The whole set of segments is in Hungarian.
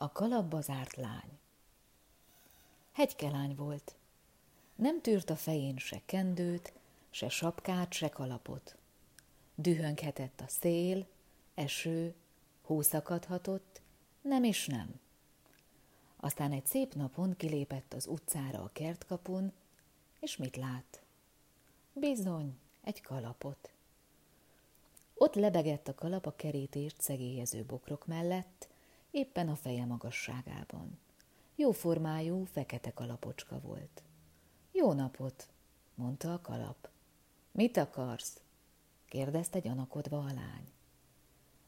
A kalapba zárt lány. Hegykelány volt. Nem tűrt a fején se kendőt, se sapkát, se kalapot. Dühönghetett a szél, eső, hószakadhatott, nem is nem. Aztán egy szép napon kilépett az utcára a kertkapun, és mit lát? Bizony, egy kalapot. Ott lebegett a kalap a kerítést szegélyező bokrok mellett, éppen a feje magasságában. Jó formájú, fekete kalapocska volt. Jó napot, mondta a kalap. Mit akarsz? kérdezte gyanakodva a lány.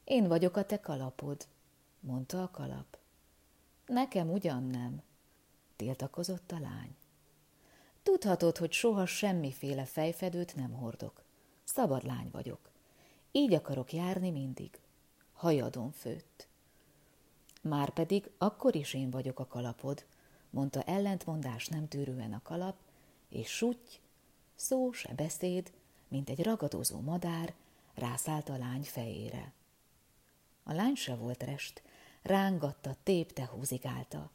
Én vagyok a te kalapod, mondta a kalap. Nekem ugyan nem, tiltakozott a lány. Tudhatod, hogy soha semmiféle fejfedőt nem hordok. Szabad lány vagyok. Így akarok járni mindig. Hajadon főtt. Márpedig akkor is én vagyok a kalapod, mondta ellentmondás nem tűrően a kalap, és suty, szó se beszéd, mint egy ragadozó madár, rászállt a lány fejére. A lány se volt rest, rángatta, tépte, húzigálta.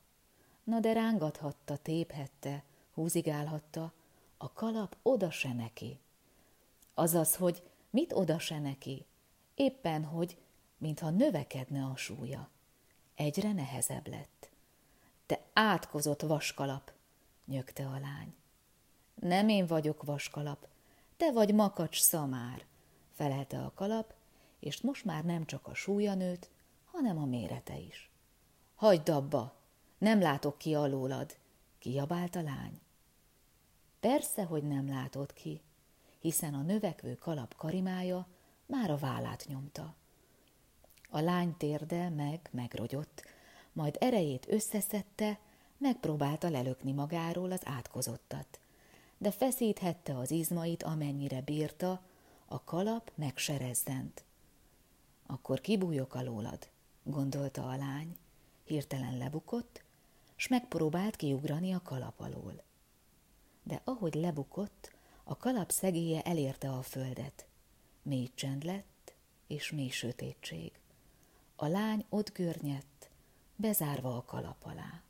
Na de rángathatta, téphette, húzigálhatta, a kalap oda se neki. Azaz, hogy mit oda se neki? Éppen, hogy mintha növekedne a súlya. Egyre nehezebb lett. Te átkozott vaskalap, nyögte a lány. Nem én vagyok vaskalap, te vagy makacs szamár, felelte a kalap, és most már nem csak a súlya nőtt, hanem a mérete is. Hagyd abba, nem látok ki alólad, kiabált a lány. Persze, hogy nem látod ki, hiszen a növekvő kalap karimája már a vállát nyomta. A lány térde meg megrogyott, majd erejét összeszedte, megpróbálta lelökni magáról az átkozottat. De feszíthette az izmait, amennyire bírta, a kalap megserezzent. Akkor kibújok alólad, gondolta a lány. Hirtelen lebukott, s megpróbált kiugrani a kalap alól. De ahogy lebukott, a kalap szegélye elérte a földet. Mély csend lett, és mély sötétség. A lány ott görnyett, bezárva a kalap alá.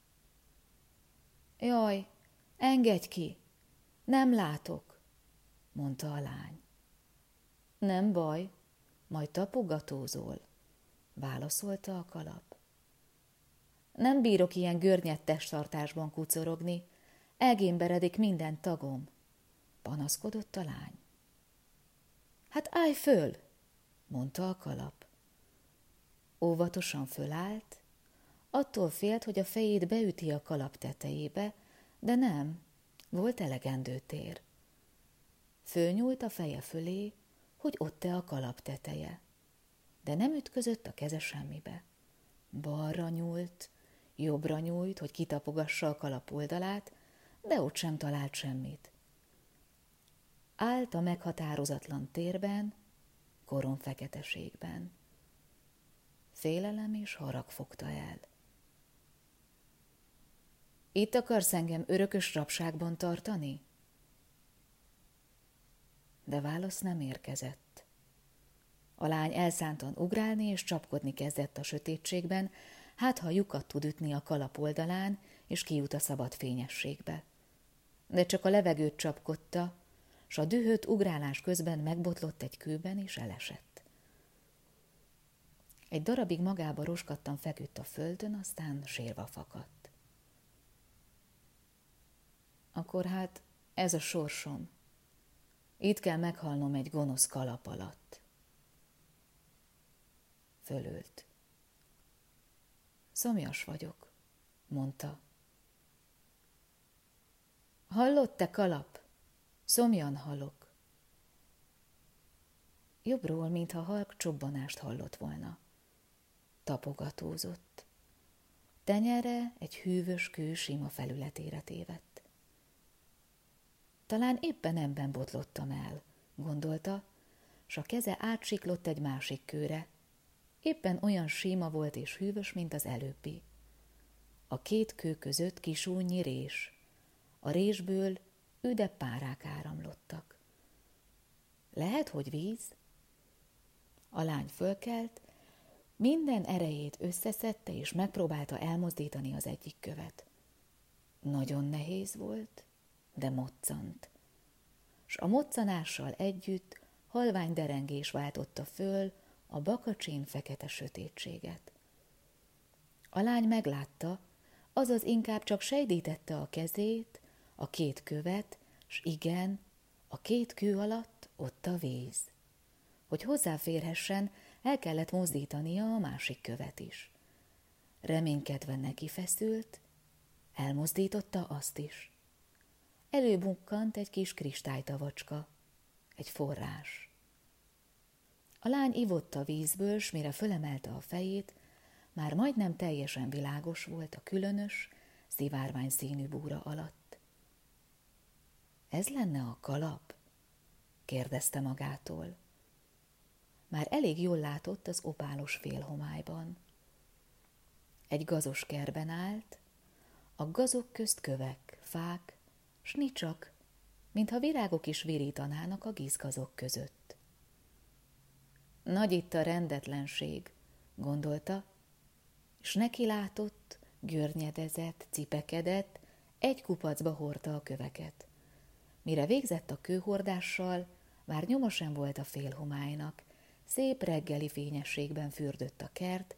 Jaj, engedj ki! Nem látok, mondta a lány. Nem baj, majd tapogatózol, válaszolta a kalap. Nem bírok ilyen görnyett testtartásban kucorogni, elgémberedik minden tagom, panaszkodott a lány. Hát állj föl, mondta a kalap. Óvatosan fölállt, attól félt, hogy a fejét beüti a kalap tetejébe, de nem, volt elegendő tér. Fölnyúlt a feje fölé, hogy ott-e a kalap teteje. De nem ütközött a keze semmibe. Balra nyúlt, jobbra nyújt, hogy kitapogassa a kalap oldalát, de ott sem talált semmit. Állt a meghatározatlan térben, koron feketeségben. Félelem és harag fogta el. Itt akarsz engem örökös rabságban tartani? De válasz nem érkezett. A lány elszántan ugrálni és csapkodni kezdett a sötétségben, hát ha lyukat tud ütni a kalap oldalán, és kijut a szabad fényességbe. De csak a levegőt csapkodta, s a dühött ugrálás közben megbotlott egy kőben, és elesett. Egy darabig magába roskattan feküdt a földön, aztán sírva fakadt. Akkor hát ez a sorsom. Itt kell meghalnom egy gonosz kalap alatt. Fölült. Szomjas vagyok, mondta. Hallott te kalap? Szomjan halok. Jobbról, mintha halk csobbanást hallott volna. Tapogatózott. Tenyere egy hűvös kő sima felületére tévedt. Talán éppen ebben botlottam el, gondolta, s a keze átsiklott egy másik kőre. Éppen olyan síma volt és hűvös, mint az előbbi. A két kő között kisúnyi rés. A résből üde párák áramlottak. Lehet, hogy víz? A lány fölkelt, Minden erejét összeszedte, és megpróbálta elmozdítani az egyik követ. Nagyon nehéz volt, de moccant. S a moccanással együtt halvány derengés váltotta föl a bakacsin fekete sötétséget. A lány meglátta, azaz inkább csak sejdítette a kezét, a két követ, s igen, a két kő alatt ott a víz. Hogy hozzáférhessen, el kellett mozdítania a másik követ is. Reménykedve neki feszült, elmozdította azt is. Előbukkant egy kis kristálytavacska, egy forrás. A lány ivott a vízből, s mire fölemelte a fejét, már majdnem teljesen világos volt a különös, szivárvány színű búra alatt. Ez lenne a kalap? kérdezte magától. Már elég jól látott az opálos félhomályban. Egy gazos kerben állt, a gazok közt kövek, fák, s nicsak, mintha virágok is virítanának a gizgazok között. Nagy itt a rendetlenség, gondolta, és neki látott, görnyedezett, cipekedett, egy kupacba hordta a köveket. Mire végzett a kőhordással, már nyoma sem volt a félhomálynak, szép reggeli fényességben fürdött a kert,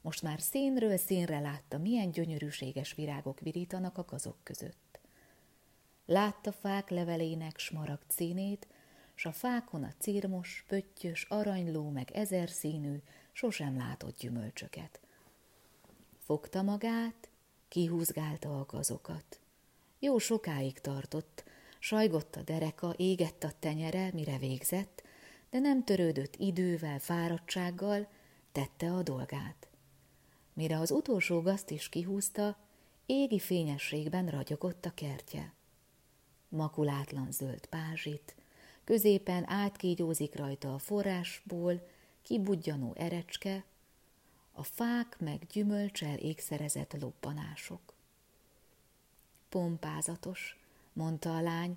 most már színről színre látta, milyen gyönyörűséges virágok virítanak a gazok között. Látta fák levelének smaragd színét, s a fákon a cirmos, pöttyös, aranyló meg ezer színű, sosem látott gyümölcsöket. Fogta magát, kihúzgálta a gazokat. Jó sokáig tartott, sajgott a dereka, égett a tenyere, mire végzett, de nem törődött idővel, fáradtsággal, tette a dolgát. Mire az utolsó gazt is kihúzta, égi fényességben ragyogott a kertje. Makulátlan zöld pázsit, középen átkígyózik rajta a forrásból kibudjanó erecske, a fák meg gyümölcsel ékszerezett lobbanások. Pompázatos, mondta a lány,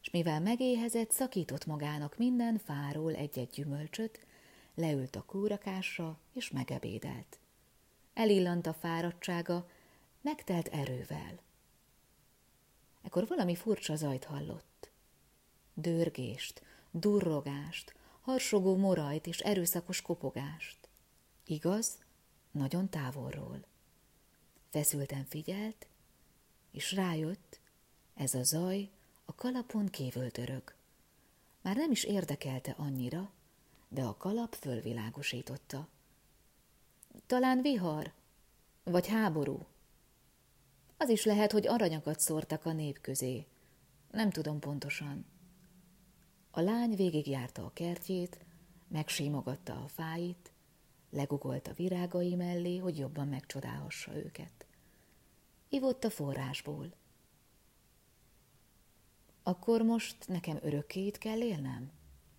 és mivel megéhezett, szakított magának minden fáról egy-egy gyümölcsöt, leült a kúrakásra, és megebédelt. Elillant a fáradtsága, megtelt erővel. Ekkor valami furcsa zajt hallott. Dörgést, durrogást, harsogó morajt és erőszakos kopogást. Igaz, nagyon távolról. Feszülten figyelt, és rájött, ez a zaj a kalapon kívül törög. Már nem is érdekelte annyira, de a kalap fölvilágosította. Talán vihar, vagy háború. Az is lehet, hogy aranyakat szórtak a nép közé. Nem tudom pontosan. A lány végigjárta a kertjét, megsímogatta a fáit, legugolt a virágai mellé, hogy jobban megcsodálhassa őket. Ivott a forrásból. Akkor most nekem örökké itt kell élnem?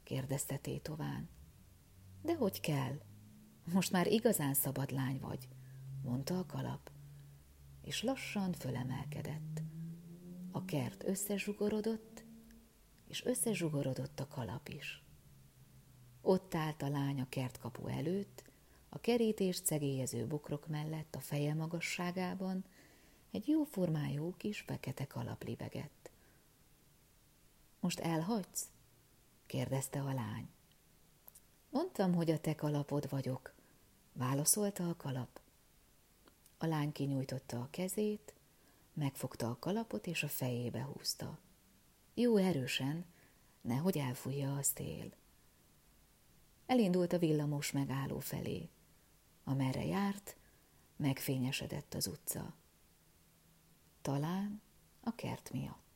kérdezte Tétován. De hogy kell? Most már igazán szabad lány vagy, mondta a kalap, és lassan fölemelkedett. A kert összezsugorodott, és összezsugorodott a kalap is. Ott állt a lány a kertkapu előtt, a kerítés cegélyező bokrok mellett a feje magasságában egy jó formájú kis fekete kalap libegett. Most elhagysz? kérdezte a lány. Mondtam, hogy a te kalapod vagyok, válaszolta a kalap. A lány kinyújtotta a kezét, megfogta a kalapot és a fejébe húzta. Jó erősen, nehogy elfújja a szél. Elindult a villamos megálló felé. Amerre járt, megfényesedett az utca. Talán a kert miatt.